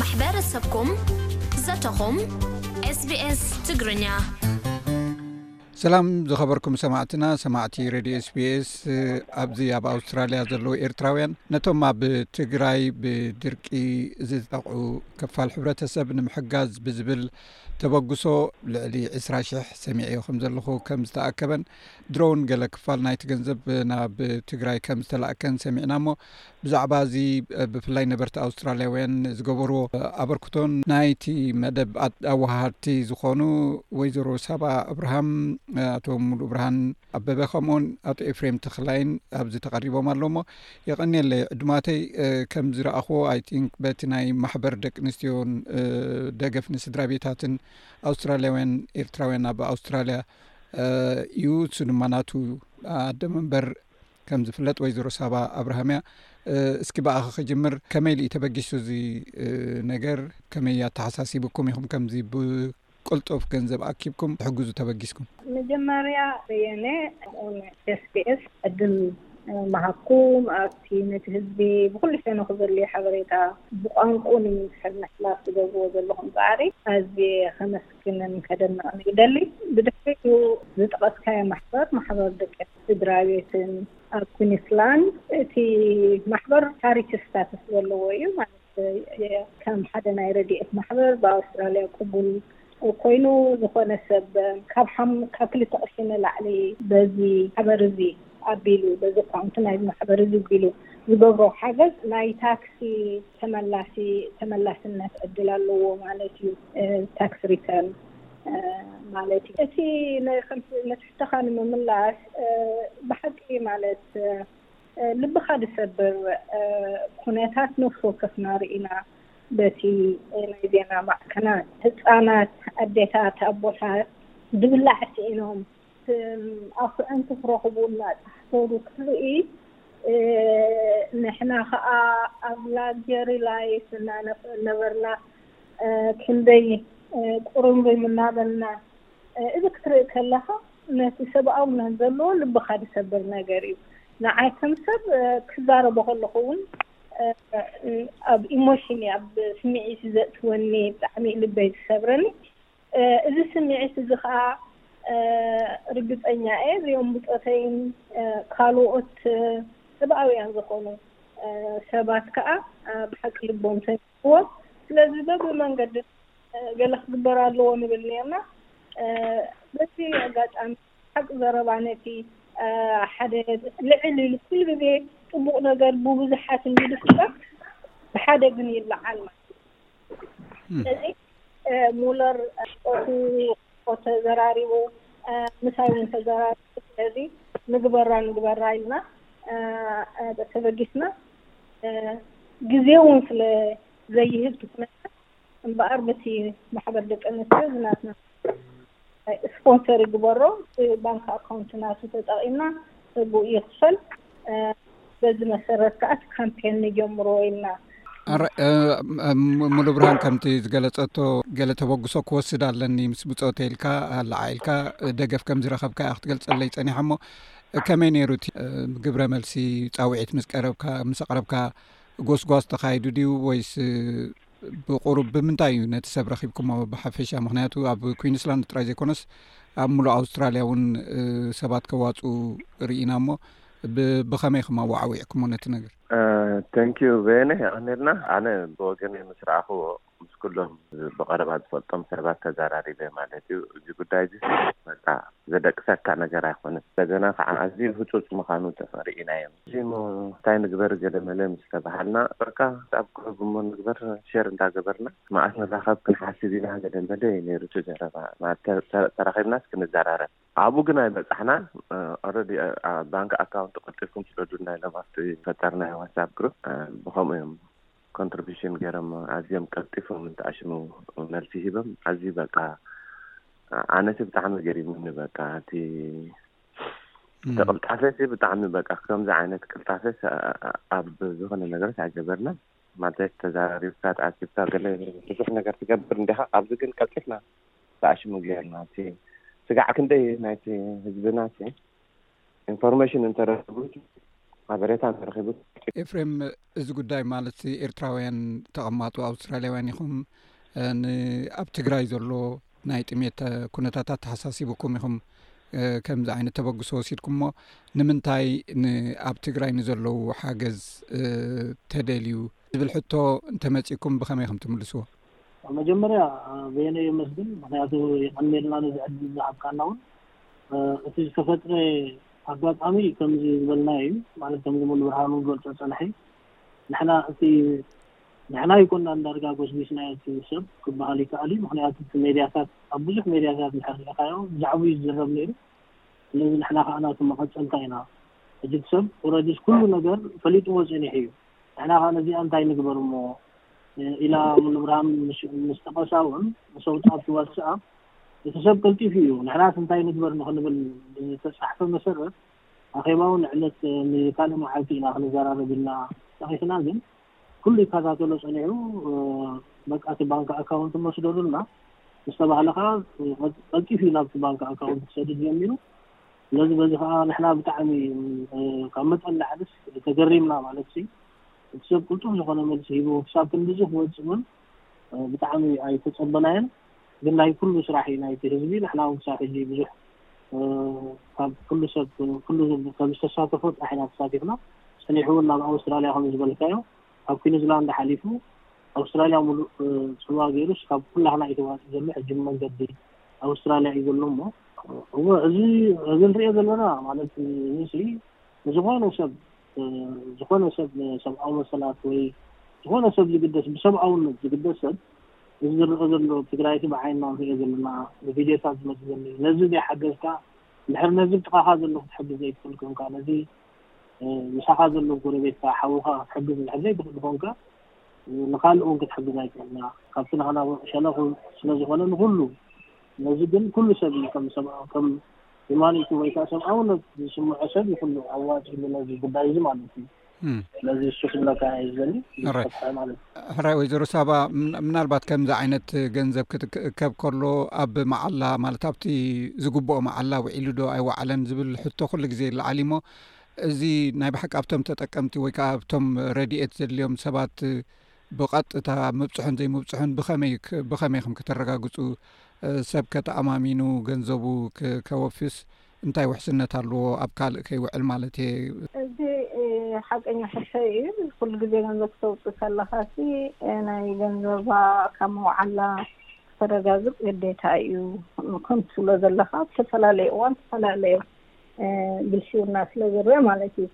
ማሕበረሰብኩም ዘተኹም SBS ትግርኛ ሰላም ዝኸበርኩም ሰማዕትና ሰማዕቲ ሬድዮ ስቤስ ኣብዚ ኣብ ኣውስትራልያ ዘለዉ ኤርትራውያን ነቶም ኣብ ትግራይ ብድርቂ ዝጠቕዑ ክፋል ሕብረተሰብ ንምሕጋዝ ብዝብል ተበግሶ ልዕሊ 2ስራ00 ሰሚዐ ኹም ዘለኹ ከም ዝተኣከበን ድሮ ውን ገለ ክፋል ናይቲ ገንዘብ ናብ ትግራይ ከም ዝተላእከን ሰሚዕና እሞ ብዛዕባ እዚ ብፍላይ ነበርቲ ኣውስትራልያውያን ዝገበርዎ ኣበርክቶን ናይቲ መደብ ኣወሃሃድቲ ዝኾኑ ወይዘሮ ሳባ እብርሃም ኣቶ ሙሉ እብርሃን ኣበበ ከምኡውን ኣቶ ኤፍሬም ተክላይን ኣብዚ ተቀሪቦም ኣሎ ሞ የቀኒየለይ ዕድማተይ ከም ዝረኣኽዎ ኣይ ንክ በቲ ናይ ማሕበር ደቂ ኣንስትዮን ደገፍ ንስድራ ቤታትን ኣውስትራልያውያን ኤርትራውያን ኣብ ኣውስትራልያ እዩ እሱ ድማ ናቱ ኣደ መንበር ከም ዝፍለጥ ወይዘሮ ሳባ ኣብርሃም እያ እስኪ ብኣኸ ክጅምር ከመይ ሉዩ ተበጊሱ እዚ ነገር ከመይ ኣተሓሳሲብኩም ኢኹም ከምዚ ብቅልጡፍ ገንዘብ ኣኪብኩም ትሕግዙ ተበጊስኩም መጀመርያ የነ ን ስቢስ ዕድም መሃኩም ኣብቲ ነቲ ህዝቢ ብኩሉ ሸነ ክዘልዩ ሓበሬታ ብቋንቁ ንምስሕብ ምሕላፍ ዝገብርዎ ዘለኹም ፃዕሪ ኣዝ ከመስ ኣመስግንን ከደንቕን ይደሊ። ብድሕሪኡ ዝጠቐስካዮ ማሕበር፣ ማሕበር ደቂ ስድራቤትን ኣብ ኩንስላንድ እቲ ማሕበር ቻሪቲ ስታትስ ዘለዎ እዩ ማለት ከም ሓደ ናይ ረድኤት ማሕበር ብኣውስትራልያ ቅቡል ኮይኑ ዝኾነ ሰብ ካብ ክልተ ቅርሺ ንላዕሊ በዚ ማሕበር እዚ ኣቢሉ በዚ ኣካውንት ናይዚ ማሕበር እዚ ቢሉ ዝገብሮ ሓገዝ ናይ ታክሲ ተመላሲ ተመላስነት ዕድል ኣለዎ ማለት እዩ ታክስ ሪተርን ማለት እዩ እቲ ንትሕተኻ ንምምላስ ብሓቂ ማለት ልብኻ ዝሰብር ኩነታት ነፍሲ ወከፍና ርኢና በቲ ናይ ዜና ማዕከናት ህፃናት ኣዴታት ኣቦታት ዝብላዕ ስኢኖም ኣፍዕንቲ ክረኽቡ እናጣሕተሩ ክርኢ ንሕና ከኣ ኣብ ላግዠሪ ላይፍ እናነበርና ክንደይ ቁርምሪም እናበልና እዚ ክትርኢ ከለኻ ነቲ ሰብኣውነት ዘለዎ ልብኻ ዝሰብር ነገር እዩ ንዓይ ከም ሰብ ክዛረቦ ከለኹ እውን ኣብ ኢሞሽን ኣብ ስምዒት እዩ ዘእትወኒ ብጣዕሚ እዩ ልበይ ዝሰብረኒ እዚ ስምዒት እዚ ከኣ ርግጸኛ እየ እዚኦም ብጾተይን ካልኦት ሰብኣውያን ዝኾኑ ሰባት ከኣ ብሓቂ ልቦም ሰሚዕዎ ስለዚ በብመንገዲ ገለ ክግበር ኣለዎ ንብል ኔርና በዚ ኣጋጣሚ ሓቂ ዘረባ ነቲ ሓደ ልዕል ኢሉ ኩሉ ግዜ ጽቡቕ ነገር ብብዙሓት እንድዩ ዝፍጠር ብሓደ ግን ይለዓል ማለት እዩ ስለዚ ሙለር ፆቱ እኮ ተዘራሪቡ ምሳይ እውን ተዘራሪቡ ስለዚ ንግበራ ንግበራ ኢልና ተበጊስና ግዜ እውን ስለ ዘይህብ ትኩነታት እምበኣር በቲ ማሕበር ደቂ ኣንስትዮ ዝናትና ስፖንሰር ይግበሮ ባንክ ኣካውንት ናቱ ተጠቂምና ሰብኡ ይኽፈል በዚ መሰረት ከዓ እቲ ካምፔን ንጀምሮ ኢልና ሙሉ ብርሃን ከምቲ ዝገለፀቶ ገለ ተበግሶ ክወስድ ኣለኒ ምስ ብፆተ ኢልካ ኣለዓ ኢልካ ደገፍ ከም ዝረከብካ እያ ክትገልፀለይ ፀኒሓ ሞ ከመይ ነይሩ እቲ ግብረ መልሲ ፃውዒት ምስ ቀረብካ ምስ ኣቅረብካ ጎስጓስ ተካይዱ ድዩ ወይስ ብቁሩብ ብምንታይ እዩ ነቲ ሰብ ረኪብኩሞ ብሓፈሻ ምክንያቱ ኣብ ኩንስላንድ ጥራይ ዘይኮነስ ኣብ ምሉእ ኣውስትራልያ እውን ሰባት ከዋፁ ርኢና እሞ ብከመይ ኹም ኣዋዓዊዕኩሞ ነቲ ነገር ተንኪዩ በየነ የቀኒልና ኣነ ብወገነይ ምስ ረኣክዎ ምስ ኩሎም ብቀረባ ዝፈልጦም ሰባት ተዘራሪበ ማለት እዩ እዚ ጉዳይ እዚ በቃ ዘደቅሰካ ነገር ኣይኮነን እንደገና ከዓ ኣዝዩ ህፁፅ ምዃኑ ተፈሪኢናዮ እዚሞ ታይ ንግበር ገለመለ ምስ ተባሃልና በቃ ኣብ ግሩብ እሞ ንግበር ሸር እንዳገበርና መኣስ ንራኸብ ክንሓስብ ኢና ገለመለ እዩ ነይሩ እቲ ዘረባ ማለት ተራኺብናስ ክንዘራረብ ኣብኡ ግን ኣይበፃሕናን ኦረዲ ባንክ ኣካውንት ቆጢብኩም ስደዱልና ኢሎም ኣብቲ ዝፈጠርናዮ ዋትስኣፕ ግሩብ ብኸምኡ እዮም ኮንትሪቢሽን ገይሮም ኣዝዮም ቀልጢፎም እንትኣሽሙ መልሲ ሂቦም ኣዝዩ በቃ ኣነሲ ብጣዕሚ ገሪሙኒ በቃ እቲ ተቅልጣፈ ሲ ብጣዕሚ በቃ ከምዚ ዓይነት ቅልጣፈ ኣብ ዝኾነ ነገሮች ኣይገበርናን ማለት ተዛራሪብካ ተኣኪብካ ገለ ብዙሕ ነገር ትገብር እንዲኻ ኣብዚ ግን ቀልጢፍና ብኣሽሙ ገርና እቲ ስጋዕ ክንደይ ናይቲ ህዝብና ሲ ኢንፎርሜሽን እንተረኪቡ ሓበሬታ እንተረኪቡ ኤፍሬም እዚ ጉዳይ ማለት ኤርትራውያን ተቐማጡ ኣውስትራልያውያን ኢኹም ንኣብ ትግራይ ዘሎ ናይ ጥሜት ኩነታት ኣተሓሳሲቡኩም ኢኹም ከምዚ ዓይነት ተበግሶ ወሲድኩም ሞ ንምንታይ ኣብ ትግራይ ንዘለዉ ሓገዝ ተደልዩ ዝብል ሕቶ እንተመፂኩም ብኸመይ ከም ትምልስዎ? ኣብ መጀመርያ በየነ የመስግን ምክንያቱ የቀንየልና ነዚ ዕድል ዝሃብካና ውን እቲ ዝተፈጥረ ኣጋጣሚ ከምዚ ዝበልናዮ እዩ ማለት ከምዚ ሙሉብርሃኑ ዝገልፆ ፀንሐ ንሕና እቲ ንሕና ኣይኮናን ዳርጋ ጎስጊስናዮ ትብል ሰብ ክበሃል ይከኣል'ዩ ምኽንያቱ እቲ ሜድያታት ኣብ ብዙሕ ሜድያታት እንድሕር ርኢኻዮ ብዛዕብኡ ይዝረብ ኔሩ ስለዚ ንሕና ከኣ ናቱ መቐጸልታ ኢና ሕጂ እቲ ሰብ ኦረዲስ ኩሉ ነገር ፈሊጥዎ ጸኒሑ'ዩ ንሕና ከኣ ነዚኣ እንታይ ንግበር እሞ ኢላ ሙሉብርሃን ምስ ጠቐሳ ውን ንሰውት ኣብቲ ዋትስኣፕ እቲ ሰብ ቀልጢፉ እዩ ንሕናስ እንታይ ንግበር ንኽንብል ብዝተጻሕፈ መሰረት ኣኼባውን ዕለት ንካልእ መዓልቲ ኢና ክንዘራረብ ኢልና ጸቒስና ግን ኩሉ ይከታተሎ ጸኒሑ በቃ እቲ ባንክ ኣካውንት ንወስደሉ እና ምስ ተባህለ ከኣ ቀልጢፉ እዩ ናብቲ ባንክ ኣካውንት ክሰድድ ጀሚሩ ስለዚ በዚ ከኣ ንሕና ብጣዕሚ ካብ መጠን ንላዕልስ ተገሪምና ማለትሲ እቲ ሰብ ቅልጡፍ ዝኾነ መልሲ ሂቡ ክሳብ ክንድዚ ክወጽእ እውን ብጣዕሚ ኣይተጸበናዮን ግን ናይ ኩሉ ስራሕ እዩ ናይቲ ህዝቢ ንሕና እውን ክሳብ ሕጂ ብዙሕ ካብ ኩሉ ሰብ ኩሉ ከም ዝተሳተፎ ጥራሕ ኢና ተሳቲፍና። ጸኒሑ እውን ናብ ኣውስትራልያ ከም ዝበልካዮ ካብ ኲንዝላንድ ሓሊፉ ኣውስትራልያ ምሉእ ጽልዋ ገይሩስ ካብ ኩላህና እዩ ተዋጺኡ ዘሎ። ሕጂ ብመንገዲ ኣውስትራልያ እዩ ዘሎ እሞ። እወ እዚ እዚ ንርእዮ ዘለና ማለት እዚሲ ንዝኾነ ሰብ ዝኾነ ሰብ ንሰብኣዊ መሰላት ወይ ዝኾነ ሰብ ዝግደስ ብሰብኣውነት ዝግደስ ሰብ እዚ ዝረኣ ዘሎ ኣብ ትግራይ እቲ ብዓይንና ንሪኦ ዘለና ብቪድዮታት ዝመፅእ ዘሎ እዩ። ነዚ ዘይሓገዝካ እንድሕር ነዚ ብጥቓኻ ዘሎ ክትሕግዝ ዘይትኽእል ኮንካ ነዚ ምሳኻ ዘሎ ጎረቤትካ ሓውኻ ክትሕግዝ እንድሕር ዘይትኽእል ኮንካ ንኻልእ እውን ክትሕግዝ ኣይትኽእልና ካብቲ ናህና ሸነኹ ስለዝኾነ ንኹሉ ነዚ ግን ኩሉ ሰብ እዩ ከም ሰብኣዊ ከም ሂማኒቲ ወይ ከኣ ሰብኣውነት ዝስምዖ ሰብ እዩ ኩሉ ኣዋጺ ኢሉ ነዚ ጉዳይ እዚ ማለት እዩ። ስለዚ እሱ ክብለካ እየ ዝደሊ ሕራይ ብዝተፍሐ ማለት እዩ። ሕራይ ወይዘሮ ሳባ ም- ምናልባት ከምዚ ዓይነት ገንዘብ ክት- ክእከብ ከሎ ኣብ መዓላ ማለት ኣብቲ ዝግብኦ መዓላ ውዒሉ ዶ ኣይወዓለን ዝብል ሕቶ ኩሉ ግዜ ይለዓል እዩሞ እዚ ናይ ብሓቂ ኣብቶም ተጠቀምቲ ወይ ከዓ ኣብቶም ረድኤት ዘድልዮም ሰባት ብቐጥታ ምብፅሑን ዘይምብፅሑን ብኸመይ ብኸመይ ኢኹም ከተረጋግፁ? ሰብከ ተኣማሚኑ ገንዘቡ ከወፊስ እንታይ ውሕስነት ኣለዎ? ኣብ ካልእ ከይውዕል ማለት እየ። እዚ ሓቀኛ ሕቶ እዩ። ኩሉ ግዜ ገንዘብ ክተውፅእ ከለኻሲ ናይ ገንዘባ ካብ ምውዓላ ክተረጋግፅ ግዴታ እዩ። ከምቲ ትብሎ ዘለኻ ኣብ ዝተፈላለየ እዋን ዝተፈላለየ ብልሽውና ስለዝረኣ ማለት እዩ።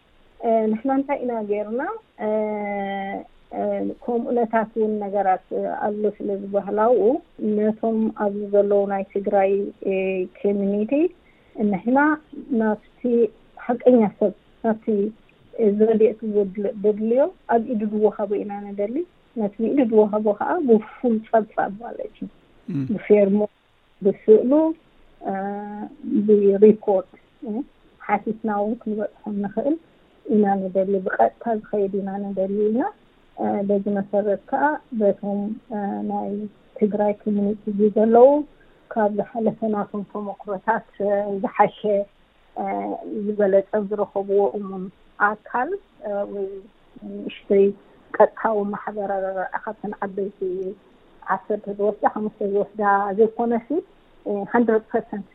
ንሕና እንታይ ኢና ጌርና ከምኡ ነታት ውን ነገራት ኣሎ ስለ ዝበሃል ኣብኡ ነቶም ኣብዚ ዘለዉ ናይ ትግራይ ኮሚኒቲ ንሕና ናብቲ ሓቀኛ ሰብ ናብቲ እዚ ረድኤት ዘድልዮ ኣብ ኢዱ ዝወሃቦ ኢና ንደሊ ነቲ ብኢዱ ዝወሃቦ ከኣ ብፉል ጸብጻብ ማለት እዩ ብፌርሞ ብስእሉ ብሪፖርት ሓቲትና እውን ክንበፅሖም ንኽእል ኢና ንደሊ። ብቐጥታ ዝኸይድ ኢና ንደሊ ኢልና። በዚ መሰረት ከዓ በቶም ናይ ትግራይ ኮሚኒቲ እዙይ ዘለዉ ካብ ዝሓለፈ ናቶም ተሞክሮታት ዝሓሸ ዝበለፀ ዝረኸብዎ እሙን ኣካል ወይ ንእሽተይ ቀጥታዊ ማሕበረ ካብተን ዓበይቲ ዓሰርተ ዝወስዳ ሓሙሽተ ዝወስዳ ዘይኮነሲ ሃንድረድ ፐርሰንት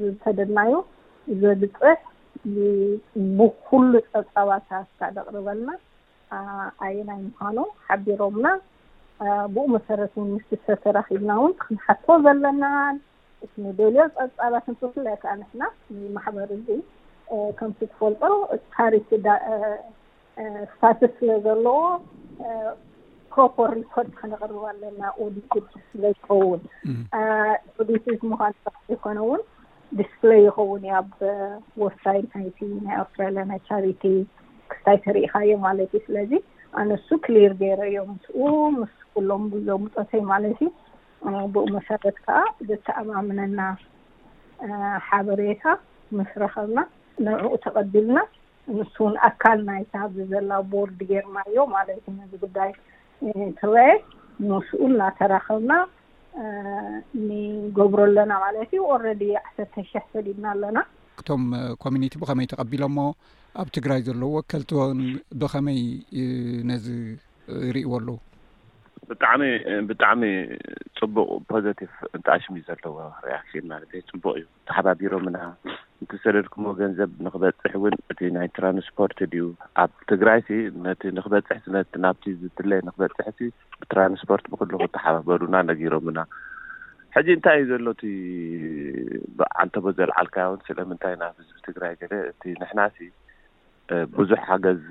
ዝተደናዩ ዘብፅሕ ብኩሉ ፀብፃባታ እስካ ደቕርበልና ኣየናይ ምዃኑ ሓቢሮምና ብኡ መሰረት እውን ምስቲ ሰብ ተራኺብና እውን ክንሓቶ ዘለናን እቲ ንደልዮ ጸብጻባትን ብፍላይ ከዓ ንሕና ማሕበር እዚ ከምቲ ትፈልጦ ቻሪቲ ስታትስ ስለ ዘለዎ ፕሮፐር ሪፖርት ከነቕርብ ኣለና ኦዲት ስለ ዝኸውን ኦዲት ምዃን ዝኾነ እውን ዲስፕለይ ይኸውን እዩ ኣብ ወብሳይት ናይቲ ናይ ኣውስትራሊያ ናይ ቻሪቲ ክስታይ ተሪኢኻዮ ማለት እዩ ስለዚ ኣነሱ ክሊር ገይረ ዮ ምስኡ ምስ ኩሎም ጉዞ ምፀተይ ማለት እዩ ብኡ መሰረት ከዓ ዘተኣማምነና ሓበሬታ ምስ ረኸብና ንዕኡ ተቐቢልና ንሱ እውን ኣካል ናይቲ ኣብዚ ዘላ ቦርድ ጌርናዮ ማለት እዩ ነዚ ጉዳይ ትረየ ንስኡ እናተራኸብና ንገብሮ ኣለና ማለት እዩ ኦረዲ ዓሰርተ ሽሕ ሰዲድና ኣለና እቶም ኮሚኒቲ ብኸመይ ተቐቢሎሞ ኣብ ትግራይ ዘለዉ ወከልቲ ን ብኸመይ ነዚ ይርእዎ ኣለዉ ብጣዕሚ ብጣዕሚ ፅቡቅ ፖዘቲቭ እንተኣሽሚ ዘለዎ ሪኣክሽን ማለት ፅቡቅ እዩ ተሓባቢሮምና ንትሰደድኩሞ ገንዘብ ንክበጽሕ ውን እቲ ናይ ትራንስፖርት ድዩ ኣብ ትግራይሲ ነቲ ንክበጽሕሲ ነቲ ናብቲ ዝድለ ንክበጽሕሲ ብትራንስፖርት ብኩሉ ክተሓባበሩና ነጊሮምና ሕጂ እንታይ እዩ ዘሎ እቲ ብዓንተቦ ዘልዓልካዮ ውን ስለምንታይ ናብ ህዝቢ ትግራይ ገለ እቲ ንሕናሲ ብዙሕ ሓገዝ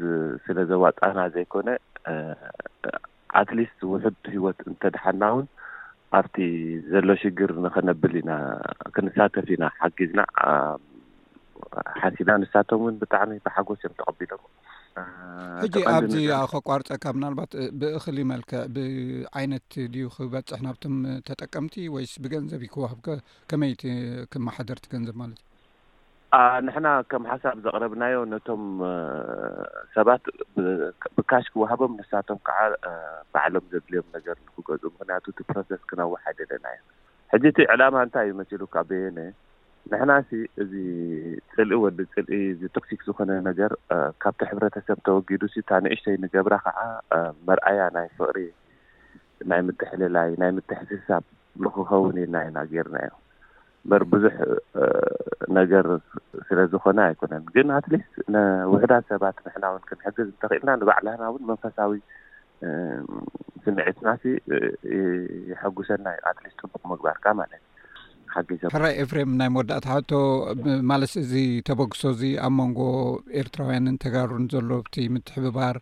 ስለዘዋጻና ዘይኮነ ኣት ሊስት ውሑድ ህይወት እንተድሓንና ውን ኣብቲ ዘሎ ሽግር ንኸነብል ኢና ክንሳተፍ ኢና ሓጊዝና ሓሲብና ንሳቶም ውን ብጣዕሚ ብሓጎስ እዮም ተቐቢሎሞ ሕጂ ኣብዚ ከቋርፀካ ምናልባት ብእኽሊ መልክዕ ብዓይነት ድዩ ክበፅሕ ናብቶም ተጠቀምቲ ወይስ ብገንዘብ ዩ ክዋሃብ ከመይቲ ክመሓደርቲ ገንዘብ ማለት እዩ ንሕና ከም ሓሳብ ዘቕረብናዮ ነቶም ሰባት ብካሽ ክወሃቦም ንሳቶም ከኣ ባዕሎም ዘድልዮም ነገር ንክገዝኡ ምኽንያቱ እቲ ፕሮሰስ ክነውሕ ኣይደለናዮን ሕጂ እቲ ዕላማ እንታይ እዩ መሲሉካ በየነ ንሕናሲ እዚ ጽልኢ ወዲ ጽልኢ እዚ ቶክሲክ ዝኾነ ነገር ካብቲ ሕብረተሰብ ተወጊዱሲ እታ ንእሽተይ ንገብራ ከኣ መርኣያ ናይ ፍቕሪ ናይ ምትሕልላይ ናይ ምትሕስሳብ ንክኸውን ኢልና ኢና ጌርናዮ እምበር ብዙሕ ነገር ስለ ዝኾነ ኣይኮነን ግን ኣትሊስት ንውሕዳት ሰባት ንሕና እውን ክንሕግዝ እንተኽኢልና ንባዕላና እውን መንፈሳዊ ስምዒትና ሲ የሐጉሰና እዩ ኣትሊስት ፅቡቅ ምግባርካ ማለት ሓጊዞ ሕራይ ኤፍሬም ናይ መወዳእታ ሕቶ ማለት እዚ ተበግሶ እዚ ኣብ መንጎ ኤርትራውያንን ተጋሩን ዘሎ ብቲ ምትሕብባር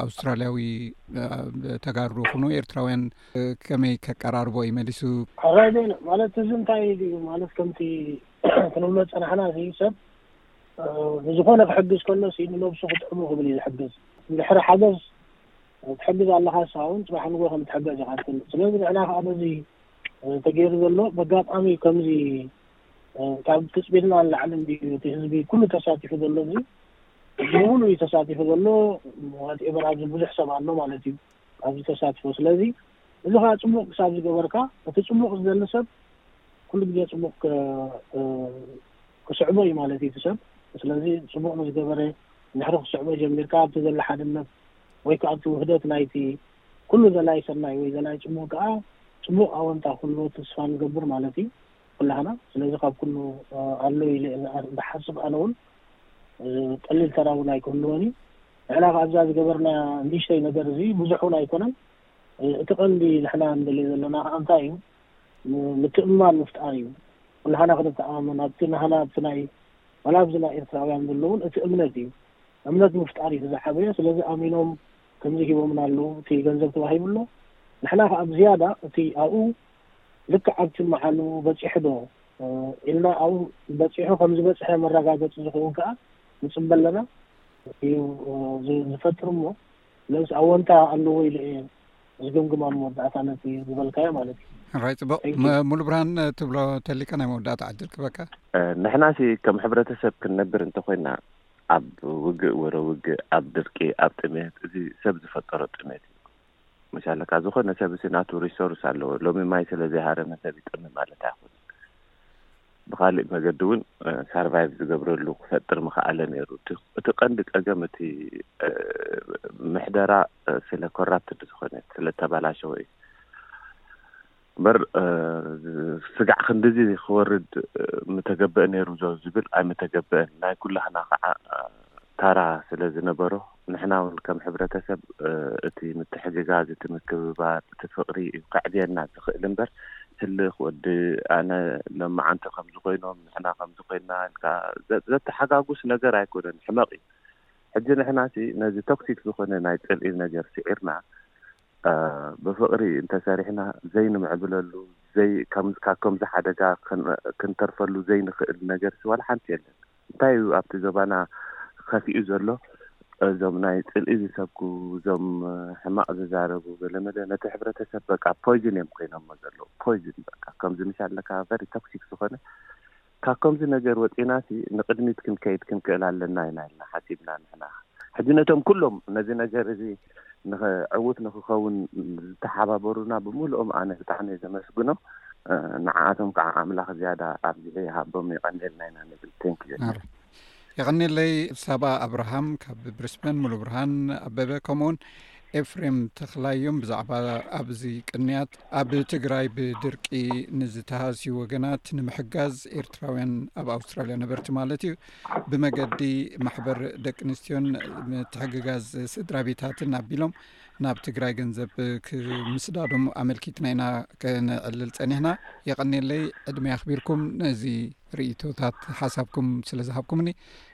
ኣውስትራልያዊ ተጋሩ ኹኑ ኤርትራውያን ከመይ ከቀራርቦ እዩ መሊሱ ሕራይ በይኑ ማለት እዚ እንታይ እዩ ማለት ከምቲ ክንብሎ ዝፀናሕና እዚ ሰብ ብዝኾነ ክሕግዝ ከሎ ሲ ንነብሱ ክጥዕሙ ክብል እዩ ዝሕግዝ ድሕሪ ሓገዝ ትሕግዝ ኣለኻ ንስኻ እውን ፅባሕ ንጎ ከም ትሕገዝ ኢኻ ትፈልጥ ስለዚ ንሕና ከዓ በዚ ተገይሩ ዘሎ በጋጣሚ ከምዚ ካብ ትጽቢትና ንላዕሊ እንድዩ እቲ ህዝቢ ኩሉ ተሳቲፉ ዘሎ እዚ ብሙሉኡ እዩ ተሳቲፉ ዘሎ ዋትኤቨር ኣብዚ ብዙሕ ሰብ ኣሎ ማለት እዩ ኣብዚ ተሳትፎ ስለዚ እዚ ከዓ ጽቡቅ ክሳብ ዝገበርካ እቲ ጽቡቅ ዝደሊ ሰብ ኩሉ ግዜ ጽቡቅ ክስዕቦ እዩ ማለት እዩ እቲ ሰብ ስለዚ ጽቡቅ ምስ ገበረ ድሕሪ ክስዕቦ ጀሚርካ ኣብቲ ዘሎ ሓድነት ወይ ከዓ ኣብቲ ውህደት ናይቲ ኩሉ ዘላይ ሰናይ ወይ ዘላይ ጽቡቅ ከዓ ጽቡቅ ኣወንታ ክህልዎ ተስፋ ንገብር ማለት እዩ ኩላህና ስለዚ ካብ ኩሉ ኣሎ ኢለ እንድሓስብ ኣነ ውን ቀሊል ተራ ውን ኣይክህልዎን እዩ ንሕና ከኣ ኣብዛ ዝገበርናያ ንእሽተይ ነገር እዚ ብዙሕ ውን ኣይኮነን እቲ ቀንዲ ንሕና ንደልዮ ዘለና ከኣ እንታይ እዩ ምትእምማን ምፍጣር እዩ ኩላህና ክንተኣማመን ኣብቲ ናህና ኣብቲ ናይ ዋላ ኣብዚ ናይ ኤርትራውያን ዘሎ ውን እቲ እምነት እዩ እምነት ምፍጣር እዩ እቲ ዝዓበየ ስለዚ ኣሚኖም ከምዚ ሂቦምና ኣለዉ እቲ ገንዘብ ተዋሂቡ ኣሎ ንሕና ከኣ ብዝያዳ እቲ ኣብኡ ልክዕ ኣብቲ መዓልኡ በጺሑዶ ኢልና ኣብኡ በጺሑ ከም ዝበጽሐ መረጋገጺ ዝኸውን ከኣ ንጽበ ኣለና እዩ ዝፈጥር እሞ ነዚ ኣወንታ ኣለዎ ኢለ እየ ዝግምግም ኣብ መወዳእታ ነቲ ዝበልካዮ ማለት እዩ። ራይ ጽቡቕ ሙሉብርሃን ትብሎ ተሊካ ናይ መወዳእታ ዕድል ክበካ። ንሕናሲ ከም ሕብረተሰብ ክንነብር እንተኾይና ኣብ ውግእ ወረ ውግእ ኣብ ድርቂ ኣብ ጥሜት እዚ ሰብ ዝፈጠሮ ጥሜት እዩ። መሻለካ ዝኮነ ሰብሲ ናቱ ሪሶርስ ኣለዎ ሎሚ ማይ ስለ ዘይሃረመ ሰብ ይጠምእ ማለት ኣይኮነን ብካሊእ መገዲ ውን ሳርቫይቭ ዝገብረሉ ክፈጥር ምከኣለ ነይሩ እቲ ቀንዲ ጸገም እቲ ምሕደራ ስለ ኮራፕትድ ዝኮነ ስለ ተባላሸወ እዩ እምበር ስጋዕ ክንድዚ ክወርድ ምተገበእ ነይሩ ዶ ዝብል ኣይምተገበእን። ናይ ኩላህና ከኣ ታራ ስለ ዝነበሮ ንሕና ውን ከም ሕብረተሰብ እቲ ምትሕግጋዝ፣ እቲ ምክብባር፣ እቲ ፍቕሪ እዩ ከዕብየና ዝኽእል እምበር ህልኽ ወዲ ኣነ ሎምዓንቲ ከምዚ ኮይኖም ንሕና ከምዚ ኮይና ኢልካ ዘተሓጋጉስ ነገር ኣይኮነን ሕመቕ እዩ። ሕጂ ንሕናሲ ነዚ ቶክሲክ ዝኾነ ናይ ጽልኢ ነገር ስዒርና፣ ብፍቕሪ እንተሰሪሕና ዘይንምዕብለሉ፣ ዘይ ካብ ከምዚ ሓደጋ ክንተርፈሉ ዘይንኽእል ነገርሲ ዋላ ሓንቲ የለን። እንታይ እዩ ኣብቲ ዞባና ኸፊኡ ዘሎ? እዞም ናይ ጽልኢ ዝሰብኩ፣ እዞም ሕማቕ ዝዛረቡ ገለመለ ነቲ ሕብረተሰብ በቃ ፖይዝን እዮም ኮይኖሞ ዘለዉ። ፖይዝን በቃ ከምዚ ምሻለካ ቨሪ ቶክሲክ ዝኾነ ካብ ከምዚ ነገር ወጺናሲ ንቕድሚት ክንከይድ ክንክእል ኣለና ኢና ኢልና ሓሲብና ንሕና ሕጂ ነቶም ኩሎም ነዚ ነገር እዚ ንኸ ዕዉት ንኽኸውን ዝተሓባበሩና ብምልኦም ኣነ ብጣዕሚ እየ ዘመስግኖ ንዓኣቶም ከኣ ኣምላኽ ዝያዳ ኣብዚሑ ይሃቦም የቐንየልና ኢና ንብል thank you የቀኒለይ ሳባ ኣብርሃም ካብ ብሪስበን ሙሉ ብርሃን ኣበበ ከምኡውን ኤፍሬም ተክላዮም ብዛዕባ ኣብዚ ቅንያት ኣብ ትግራይ ብድርቂ ንዝተሃስዩ ወገናት ንምሕጋዝ ኤርትራውያን ኣብ ኣውስትራልያ ነበርቲ ማለት እዩ ብመገዲ ማሕበር ደቂ ኣንስትዮን ምትሕግጋዝ ስድራ ቤታትን ኣቢሎም ናብ ትግራይ ገንዘብ ክምስዳዶም ኣመልኪትና ኢና ከነዕልል ፀኒሕና የቀኒለይ ዕድመ ኣክቢርኩም ነዚ ርእቶታት ሓሳብኩም ስለ ዝሃብኩምኒ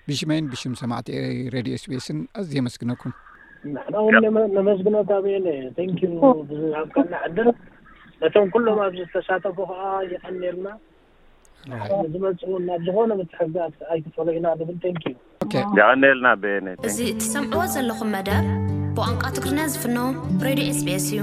ብሽመይን ብሽም ሰማዕቲ ሬድዮ ስቤስን ኣዝ የመስግነኩም ንሕና ውን ነመስግነካ ቤለ ተንኪዩ ብዝሃብካና ዕድል ነቶም ኩሎም ኣብዚ ዝተሳተፉ ከዓ ይቀኒልና ንዝመፅኡ ናብ ዝኾነ ምትሕግጋዝ ኣይትፈለዩና ንብል ተንኪ ይቀኒልና ቤነ እዚ እትሰምዕዎ ዘለኹም መደብ ብቋንቋ ትግርኛ ዝፍኖ ሬድዮ ኤስቢኤስ እዩ